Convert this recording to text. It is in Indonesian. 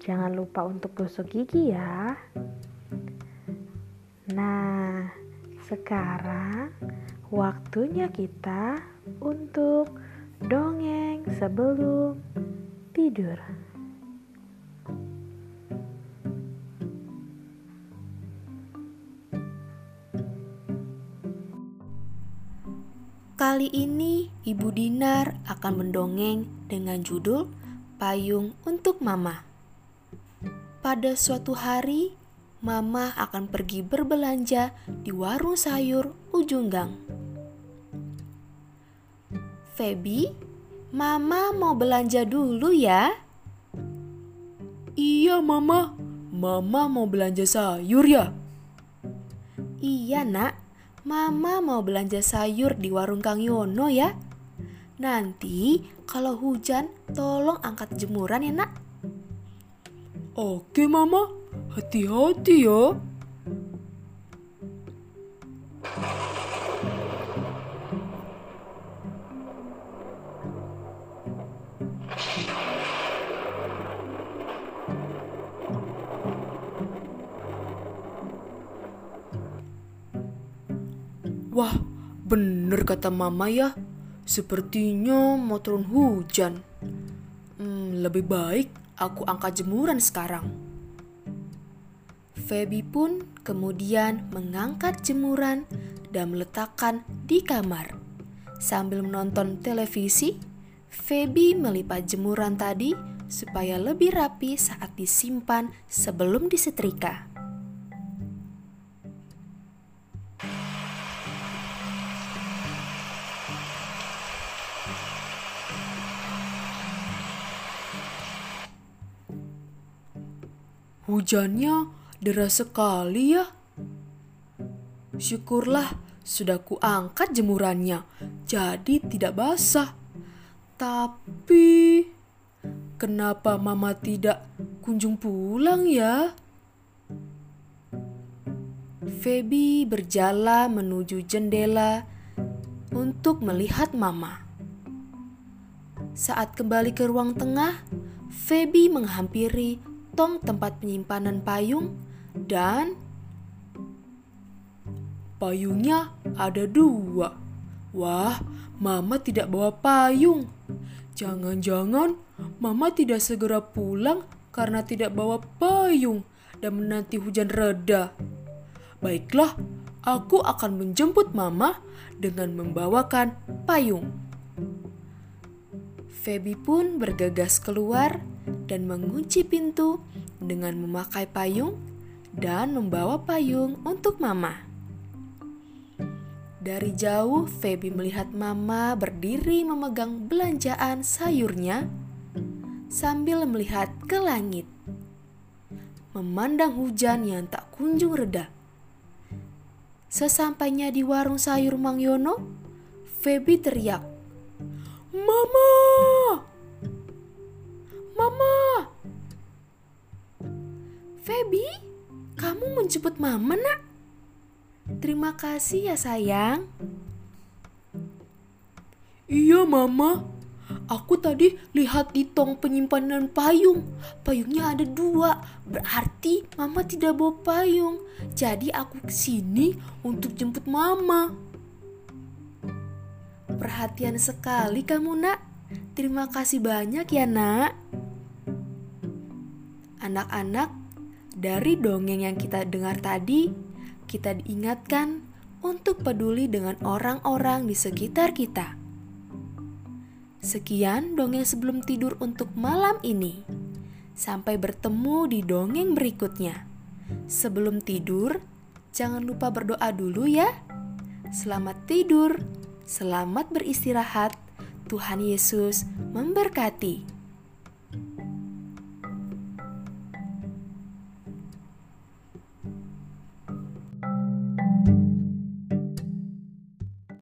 jangan lupa untuk gosok gigi ya. Nah, sekarang waktunya kita untuk dongeng sebelum tidur. Kali ini Ibu Dinar akan mendongeng dengan judul Payung untuk Mama. Pada suatu hari, Mama akan pergi berbelanja di warung sayur ujung gang. Feby, Mama mau belanja dulu ya. Iya, Mama. Mama mau belanja sayur ya? Iya, Nak. Mama mau belanja sayur di warung Kang Yono ya. Nanti kalau hujan tolong angkat jemuran ya nak. Oke mama, hati-hati ya. Wah, bener kata mama ya. Sepertinya mau turun hujan. Hmm, lebih baik aku angkat jemuran sekarang. Feby pun kemudian mengangkat jemuran dan meletakkan di kamar. Sambil menonton televisi, Feby melipat jemuran tadi supaya lebih rapi saat disimpan sebelum disetrika. Hujannya deras sekali ya. Syukurlah sudah kuangkat jemurannya, jadi tidak basah. Tapi kenapa mama tidak kunjung pulang ya? Feby berjalan menuju jendela untuk melihat mama. Saat kembali ke ruang tengah, Feby menghampiri kantong tempat penyimpanan payung dan payungnya ada dua. Wah, Mama tidak bawa payung. Jangan-jangan Mama tidak segera pulang karena tidak bawa payung dan menanti hujan reda. Baiklah, aku akan menjemput Mama dengan membawakan payung. Feby pun bergegas keluar dan mengunci pintu dengan memakai payung dan membawa payung untuk Mama. Dari jauh, Feby melihat Mama berdiri memegang belanjaan sayurnya sambil melihat ke langit. Memandang hujan yang tak kunjung reda. Sesampainya di warung sayur Mang Yono, Feby teriak, "Mama! Mama!" Feby, kamu menjemput mama nak? Terima kasih ya sayang. Iya mama, aku tadi lihat di tong penyimpanan payung. Payungnya ada dua, berarti mama tidak bawa payung. Jadi aku ke sini untuk jemput mama. Perhatian sekali kamu nak. Terima kasih banyak ya nak. Anak-anak dari dongeng yang kita dengar tadi, kita diingatkan untuk peduli dengan orang-orang di sekitar kita. Sekian dongeng sebelum tidur untuk malam ini. Sampai bertemu di dongeng berikutnya. Sebelum tidur, jangan lupa berdoa dulu ya. Selamat tidur, selamat beristirahat. Tuhan Yesus memberkati.